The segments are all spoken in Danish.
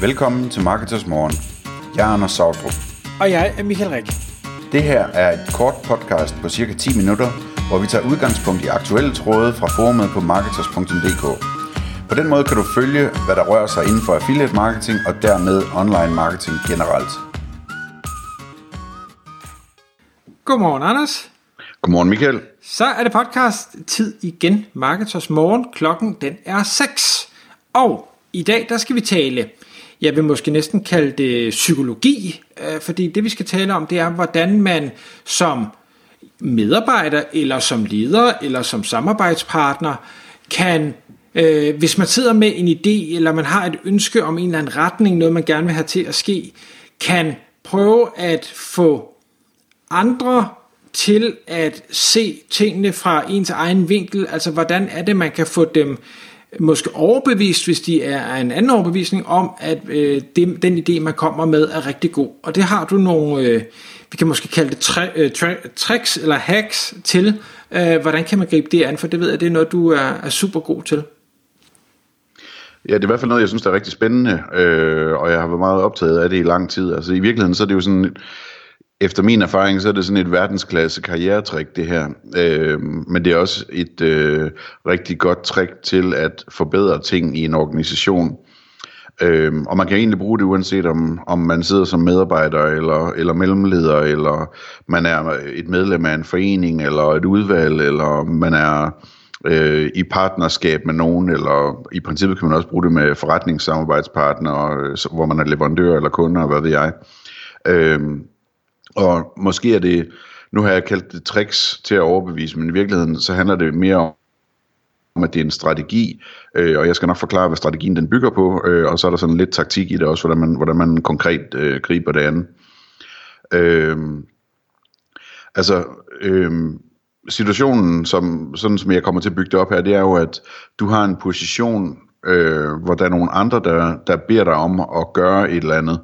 Velkommen til Marketers Morgen. Jeg er Anders Sautrup. Og jeg er Michael Rik. Det her er et kort podcast på cirka 10 minutter, hvor vi tager udgangspunkt i aktuelle tråde fra forumet på marketers.dk. På den måde kan du følge, hvad der rører sig inden for affiliate marketing og dermed online marketing generelt. Godmorgen, Anders. Godmorgen, Michael. Så er det podcast tid igen. Marketers Morgen. Klokken den er 6. Og i dag der skal vi tale, jeg vil måske næsten kalde det psykologi, øh, fordi det vi skal tale om, det er, hvordan man som medarbejder, eller som leder, eller som samarbejdspartner, kan, øh, hvis man sidder med en idé, eller man har et ønske om en eller anden retning, noget man gerne vil have til at ske, kan prøve at få andre til at se tingene fra ens egen vinkel, altså hvordan er det, man kan få dem måske overbevist, hvis de er en anden overbevisning om, at øh, det, den idé, man kommer med, er rigtig god. Og det har du nogle, øh, vi kan måske kalde det tri, øh, tricks eller hacks til, øh, hvordan kan man gribe det an, for det ved jeg, det er noget, du er, er super god til. Ja, det er i hvert fald noget, jeg synes, der er rigtig spændende, øh, og jeg har været meget optaget af det i lang tid. Altså i virkeligheden, så er det jo sådan, efter min erfaring, så er det sådan et verdensklasse karrieretrik, det her. Øh, men det er også et øh, rigtig godt trick til at forbedre ting i en organisation. Øh, og man kan egentlig bruge det uanset om, om man sidder som medarbejder eller, eller mellemleder, eller man er et medlem af en forening eller et udvalg, eller man er øh, i partnerskab med nogen, eller i princippet kan man også bruge det med forretningssamarbejdspartnere, øh, hvor man er leverandør eller kunder, hvad ved jeg. Øh, og måske er det, nu har jeg kaldt det tricks til at overbevise, men i virkeligheden så handler det mere om, at det er en strategi, øh, og jeg skal nok forklare, hvad strategien den bygger på, øh, og så er der sådan lidt taktik i det også, hvordan man, hvordan man konkret øh, griber det an. Øh, altså, øh, situationen, som, sådan som jeg kommer til at bygge det op her, det er jo, at du har en position, øh, hvor der er nogle andre, der, der beder dig om at gøre et eller andet.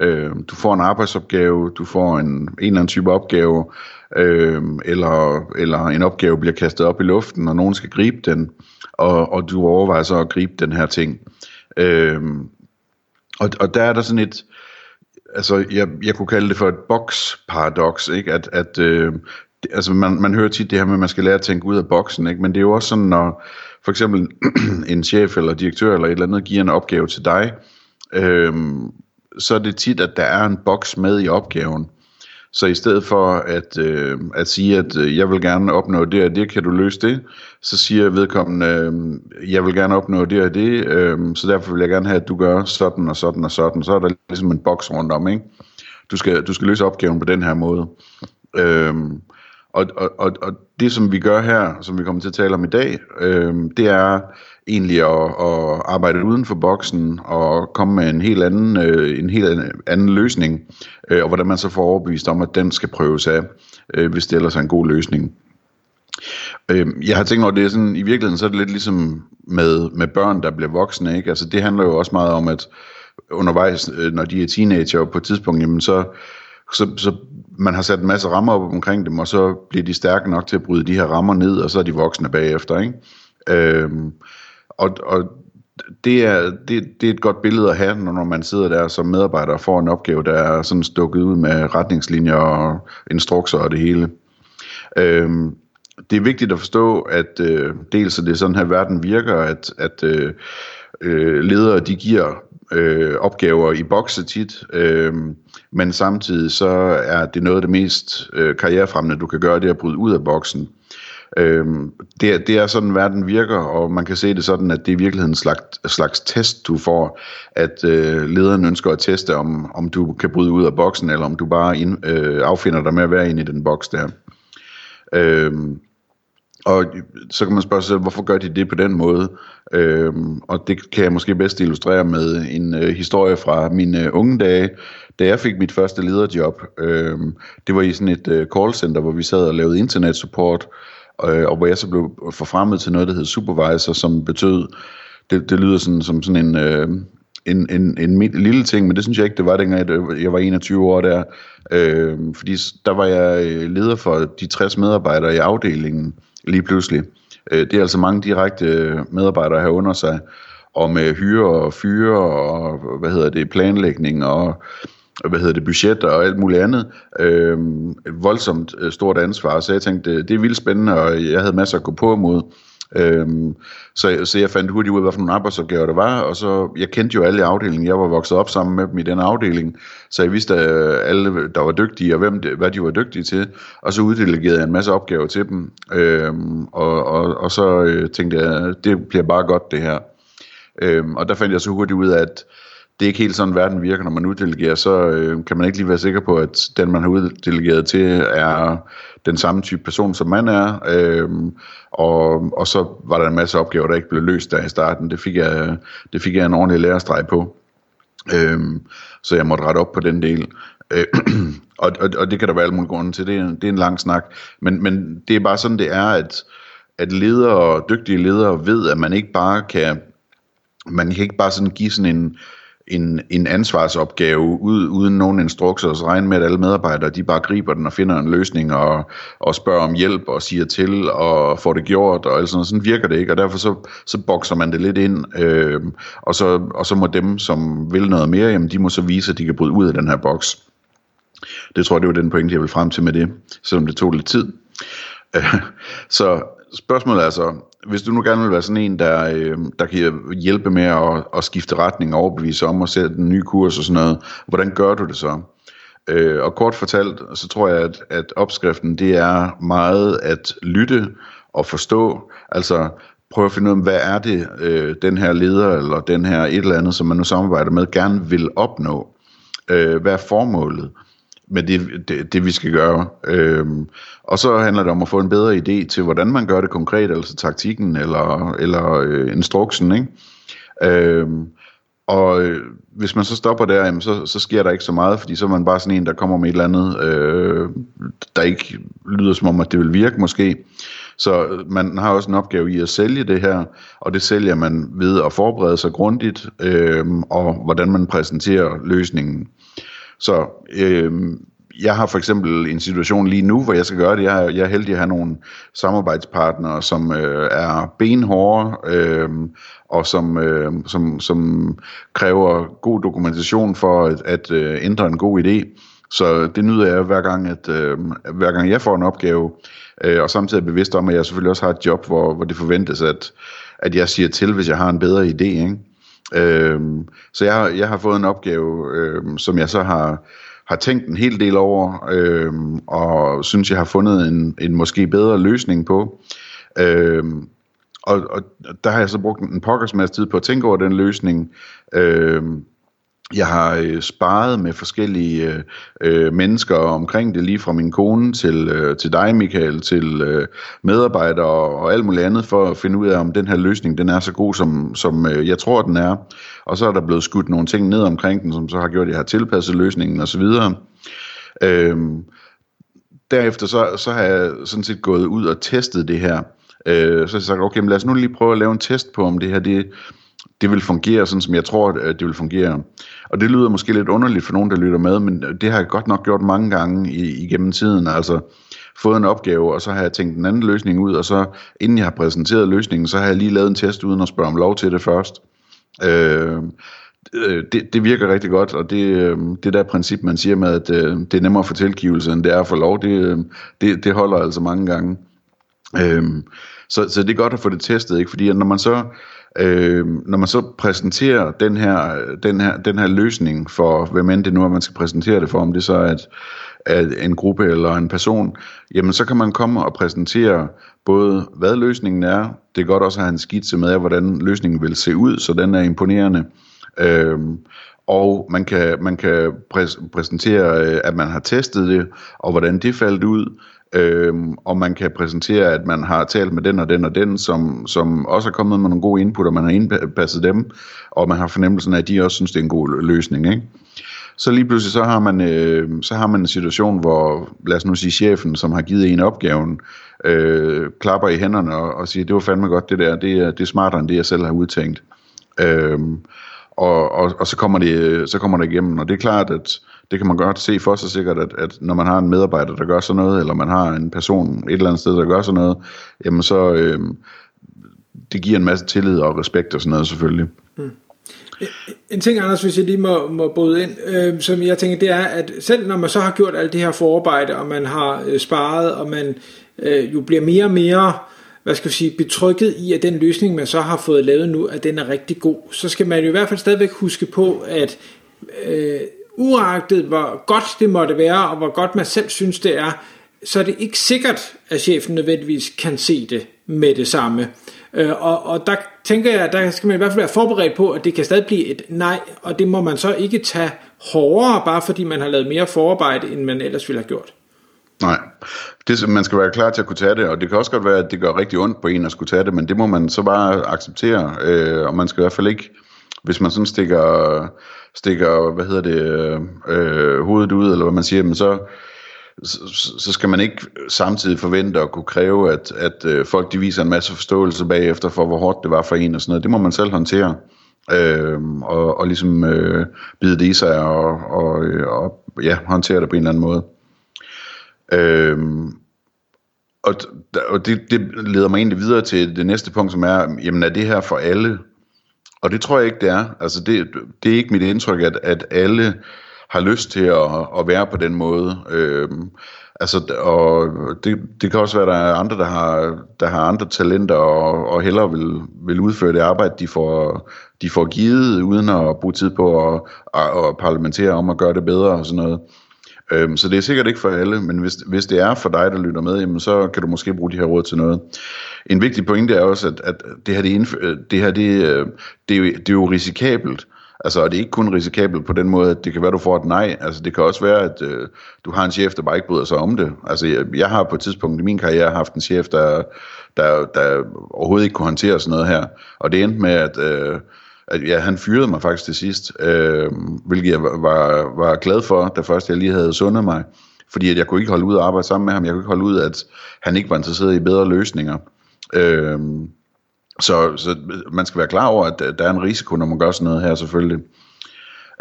Øh, du får en arbejdsopgave, du får en, en eller anden type opgave, øh, eller, eller en opgave bliver kastet op i luften, og nogen skal gribe den, og, og du overvejer så at gribe den her ting. Øh, og, og der er der sådan et, altså jeg, jeg kunne kalde det for et boks-paradoks, ikke? at, at øh, altså man, man hører tit det her med, at man skal lære at tænke ud af boksen, ikke? men det er jo også sådan, når for eksempel en chef eller direktør eller et eller andet giver en opgave til dig, øhm, så er det tit, at der er en boks med i opgaven. Så i stedet for at, øh, at sige, at øh, jeg vil gerne opnå det og det, kan du løse det, så siger vedkommende, øh, jeg vil gerne opnå det og det, øh, så derfor vil jeg gerne have, at du gør sådan og sådan og sådan. Så er der ligesom en boks rundt om, ikke? Du skal, du skal løse opgaven på den her måde. Øh, og, og, og, og det, som vi gør her, som vi kommer til at tale om i dag, øh, det er egentlig at, at arbejde uden for boksen og komme med en helt anden, øh, en helt anden løsning, øh, og hvordan man så får overbevist om, at den skal prøves af, øh, hvis det ellers er en god løsning. Øh, jeg har tænkt over, det er sådan, i virkeligheden så er det lidt ligesom med, med børn, der bliver voksne, ikke? Altså det handler jo også meget om, at undervejs, øh, når de er teenager på et tidspunkt, jamen så, så, så man har sat en masse rammer op omkring dem, og så bliver de stærke nok til at bryde de her rammer ned, og så er de voksne bagefter, ikke? Øhm, og, og det er, det, det er et godt billede at have, når man sidder der som medarbejder og får en opgave, der er sådan stukket ud med retningslinjer og instrukser og det hele. Øhm, det er vigtigt at forstå, at øh, dels at det er sådan her verden virker, at, at øh, øh, ledere de giver øh, opgaver i bokse tit, øh, men samtidig så er det noget af det mest øh, karrierefremmende, du kan gøre, det er at bryde ud af boksen. Øhm, det, er, det er sådan, verden virker, og man kan se det sådan, at det er i virkeligheden en slags, slags test, du får, at øh, lederen ønsker at teste, om, om du kan bryde ud af boksen, eller om du bare ind, øh, affinder dig med at være inde i den boks der. Øhm, og så kan man spørge sig selv, hvorfor gør de det på den måde? Øhm, og det kan jeg måske bedst illustrere med en øh, historie fra mine øh, unge dage, da jeg fik mit første lederjob. Øhm, det var i sådan et øh, callcenter, hvor vi sad og lavede internetsupport, øh, og hvor jeg så blev forfremmet til noget, der hed supervisor, som betød, det, det lyder sådan, som sådan en, øh, en, en, en lille ting, men det synes jeg ikke, det var dengang, øh, jeg var 21 år der, øh, fordi der var jeg øh, leder for de 60 medarbejdere i afdelingen lige pludselig. Øh, det er altså mange direkte øh, medarbejdere her under sig, og med hyre og fyre og hvad hedder det, planlægning og hvad hedder det, budget og alt muligt andet. Øh, et voldsomt øh, stort ansvar, så jeg tænkte, øh, det er vildt spændende, og jeg havde masser at gå på mod. Øhm, så, så jeg fandt hurtigt ud af, hvad for nogle arbejdsopgaver der var, og så, jeg kendte jo alle i afdelingen, jeg var vokset op sammen med dem i den afdeling, så jeg vidste at alle, der var dygtige, og hvem, hvad de var dygtige til, og så uddelegerede jeg en masse opgaver til dem, øhm, og, og, og så øh, tænkte jeg, det bliver bare godt det her. Øhm, og der fandt jeg så hurtigt ud af, at det er ikke helt sådan, verden virker, når man uddelegerer, så øh, kan man ikke lige være sikker på, at den, man har uddelegeret til, er den samme type person, som man er. Øh, og, og så var der en masse opgaver, der ikke blev løst der i starten. Det fik jeg, det fik jeg en ordentlig lærestreg på. Øh, så jeg måtte rette op på den del. Øh, og, og, og det kan der være alle mulige grunde til. Det er, det er en lang snak. Men, men det er bare sådan, det er, at, at ledere, dygtige ledere ved, at man ikke bare kan man kan ikke bare sådan give sådan en, en, en ansvarsopgave ud, uden nogen instrukser, og så regne med, at alle medarbejdere de bare griber den og finder en løsning og, og spørger om hjælp og siger til og får det gjort og alt sådan Sådan virker det ikke, og derfor så, så bokser man det lidt ind, øh, og, så, og så må dem, som vil noget mere, jamen de må så vise, at de kan bryde ud af den her boks. Det tror jeg, det var den pointe, jeg vil frem til med det, selvom det tog lidt tid. så spørgsmålet er så, hvis du nu gerne vil være sådan en, der, øh, der kan hjælpe med at, at skifte retning og overbevise om og sætte en ny kurs og sådan noget, hvordan gør du det så? Øh, og kort fortalt, så tror jeg, at, at opskriften det er meget at lytte og forstå, altså prøve at finde ud af, hvad er det, øh, den her leder eller den her et eller andet, som man nu samarbejder med, gerne vil opnå. Øh, hvad er formålet? Med det, det, det vi skal gøre. Øhm, og så handler det om at få en bedre idé til, hvordan man gør det konkret, altså taktikken eller, eller øh, instruksen. Ikke? Øhm, og øh, hvis man så stopper der, jamen, så, så sker der ikke så meget, fordi så er man bare sådan en, der kommer med et eller andet, øh, der ikke lyder som om, at det vil virke måske. Så øh, man har også en opgave i at sælge det her, og det sælger man ved at forberede sig grundigt, øh, og hvordan man præsenterer løsningen. Så øh, jeg har for eksempel en situation lige nu, hvor jeg skal gøre det. Jeg er, jeg er heldig at have nogle samarbejdspartnere, som øh, er benhårde, øh, og som, øh, som, som kræver god dokumentation for at, at øh, ændre en god idé. Så det nyder jeg hver gang, at øh, hver gang jeg får en opgave, øh, og samtidig er bevidst om, at jeg selvfølgelig også har et job, hvor, hvor det forventes, at, at jeg siger til, hvis jeg har en bedre idé. Ikke? Øhm, så jeg, jeg har fået en opgave, øhm, som jeg så har, har tænkt en hel del over, øhm, og synes, jeg har fundet en, en måske bedre løsning på. Øhm, og, og der har jeg så brugt en pokkers masse tid på at tænke over den løsning. Øhm, jeg har øh, sparet med forskellige øh, øh, mennesker omkring det, lige fra min kone til, øh, til dig, Michael, til øh, medarbejdere og, og alt muligt andet, for at finde ud af, om den her løsning den er så god, som, som øh, jeg tror, den er. Og så er der blevet skudt nogle ting ned omkring den, som så har gjort, at jeg har tilpasset løsningen osv. Øh, derefter så, så har jeg sådan set gået ud og testet det her. Øh, så har jeg sagt, okay, men lad os nu lige prøve at lave en test på, om det her det det vil fungere sådan, som jeg tror, at det vil fungere. Og det lyder måske lidt underligt for nogen, der lytter med, men det har jeg godt nok gjort mange gange i, igennem tiden. Altså fået en opgave, og så har jeg tænkt en anden løsning ud, og så inden jeg har præsenteret løsningen, så har jeg lige lavet en test uden at spørge om lov til det først. Øh, øh det, det virker rigtig godt, og det, øh, det der princip, man siger med, at øh, det er nemmere at få tilgivelse, end det er at få lov, det, det, det holder altså mange gange. Øh, så, så det er godt at få det testet, ikke? fordi når man så Øh, når man så præsenterer den her, den, her, den her løsning for, hvem end det nu er, man skal præsentere det for, om det så er et, at en gruppe eller en person, jamen så kan man komme og præsentere både, hvad løsningen er, det er godt også at have en skitse med af, hvordan løsningen vil se ud, så den er imponerende, øh, og man kan, man kan præs- præsentere, øh, at man har testet det, og hvordan det faldt ud, Øhm, og man kan præsentere, at man har talt med den og den og den, som, som også er kommet med nogle gode input, og man har indpasset dem, og man har fornemmelsen af, at de også synes, det er en god løsning. Ikke? Så lige pludselig så har, man, øh, så har man en situation, hvor, lad os nu sige, chefen, som har givet en opgaven, øh, klapper i hænderne og, og siger, det var fandme godt det der, det er, det er smartere end det, jeg selv har udtænkt. Øh, og, og, og så, kommer det, så kommer det igennem, og det er klart, at det kan man godt se for sig sikkert, at, at når man har en medarbejder, der gør sådan noget, eller man har en person et eller andet sted, der gør sådan noget, jamen så, øh, det giver en masse tillid og respekt og sådan noget selvfølgelig. Mm. En ting, Anders, hvis jeg lige må, må bryde ind, øh, som jeg tænker, det er, at selv når man så har gjort alt det her forarbejde, og man har øh, sparet, og man øh, jo bliver mere og mere, hvad skal jeg sige, betrykket i, at den løsning, man så har fået lavet nu, at den er rigtig god, så skal man jo i hvert fald stadigvæk huske på, at øh, uagtet hvor godt det måtte være, og hvor godt man selv synes det er, så er det ikke sikkert, at chefen nødvendigvis kan se det med det samme. Øh, og, og der tænker jeg, der skal man i hvert fald være forberedt på, at det kan stadig blive et nej, og det må man så ikke tage hårdere, bare fordi man har lavet mere forarbejde, end man ellers ville have gjort. Nej, det, man skal være klar til at kunne tage det, og det kan også godt være, at det gør rigtig ondt på en at skulle tage det, men det må man så bare acceptere, øh, og man skal i hvert fald ikke, hvis man sådan stikker, stikker hvad hedder det, øh, øh, hovedet ud, eller hvad man siger, men så, så, så skal man ikke samtidig forvente at kunne kræve, at, at øh, folk de viser en masse forståelse bagefter for, hvor hårdt det var for en og sådan noget. Det må man selv håndtere. Øh, og, og ligesom øh, bide det i sig og, og, øh, og ja, håndtere det på en eller anden måde. Øh, og og det, det leder mig egentlig videre til det næste punkt, som er, jamen er det her for alle? Og det tror jeg ikke, det er. Altså det, det er ikke mit indtryk, at, at alle har lyst til at, at være på den måde. Øhm, altså, og det, det kan også være, at der er andre, der har, der har andre talenter og, og hellere vil, vil udføre det arbejde, de får, de får givet, uden at bruge tid på at, at, at parlamentere om at gøre det bedre og sådan noget. Øhm, så det er sikkert ikke for alle, men hvis, hvis det er for dig, der lytter med, jamen, så kan du måske bruge de her råd til noget. En vigtig pointe er også, at, at det her, det, indf- øh, det, her det, øh, det, er jo, det er jo risikabelt. Altså, og det er ikke kun risikabelt på den måde, at det kan være, du får et nej. Altså, det kan også være, at øh, du har en chef, der bare ikke bryder sig om det. Altså, jeg, jeg har på et tidspunkt i min karriere haft en chef, der, der, der overhovedet ikke kunne håndtere sådan noget her. Og det endte med, at, øh, at ja, han fyrede mig faktisk til sidst, øh, hvilket jeg var, var glad for, da først jeg lige havde sundet mig. Fordi at jeg kunne ikke holde ud at arbejde sammen med ham. Jeg kunne ikke holde ud, at han ikke var interesseret i bedre løsninger. Øh, så, så man skal være klar over, at der er en risiko, når man gør sådan noget her selvfølgelig.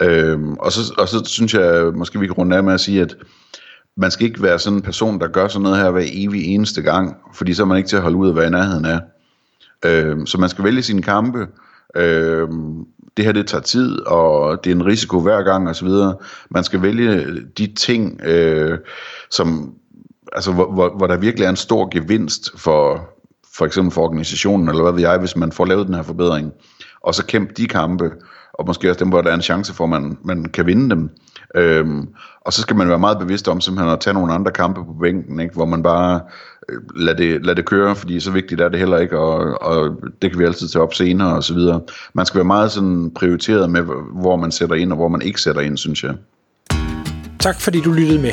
Øhm, og, så, og så synes jeg, måske vi kan runde af med at sige, at man skal ikke være sådan en person, der gør sådan noget her hver evig eneste gang, fordi så er man ikke til at holde ud af, hvad i nærheden er. Øhm, så man skal vælge sine kampe. Øhm, det her det tager tid, og det er en risiko hver gang osv. Man skal vælge de ting, øh, som, altså, hvor, hvor, hvor der virkelig er en stor gevinst for, for eksempel for organisationen, eller hvad ved jeg, hvis man får lavet den her forbedring, og så kæmpe de kampe, og måske også dem, hvor der er en chance for, at man, man kan vinde dem. Øhm, og så skal man være meget bevidst om simpelthen at tage nogle andre kampe på bænken, ikke? hvor man bare øh, lader, det, lader det køre, fordi så vigtigt er det heller ikke, og, og det kan vi altid tage op senere og så videre. Man skal være meget sådan prioriteret med, hvor man sætter ind, og hvor man ikke sætter ind, synes jeg. Tak fordi du lyttede med.